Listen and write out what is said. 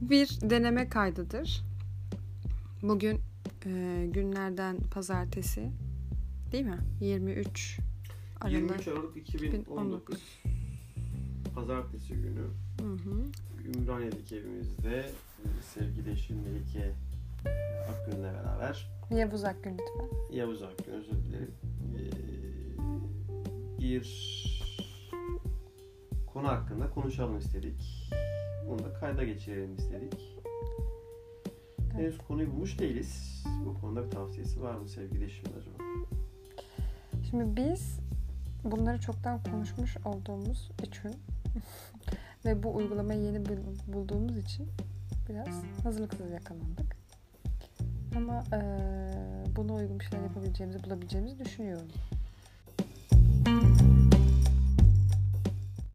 Bir deneme kaydıdır. Bugün e, günlerden pazartesi değil mi? 23 Aralık. 23 Aralık 2019 2019. Pazartesi günü Hı hı. Ümraniye'deki evimizde e, sevgili eşim Melike Akgün'le beraber Yavuz Akgün lütfen. Yavuz Akgün özür dilerim. Ee, bir konu hakkında konuşalım istedik. Bunu da kayda geçirelim istedik. Henüz konuyu bulmuş değiliz. Bu konuda bir tavsiyesi var mı sevgili eşimin acaba? Şimdi biz bunları çoktan konuşmuş olduğumuz için ve bu uygulamayı yeni bul- bulduğumuz için biraz hazırlıksız yakalandık. Ama eee buna uygun şeyler yapabileceğimizi, bulabileceğimizi düşünüyorum.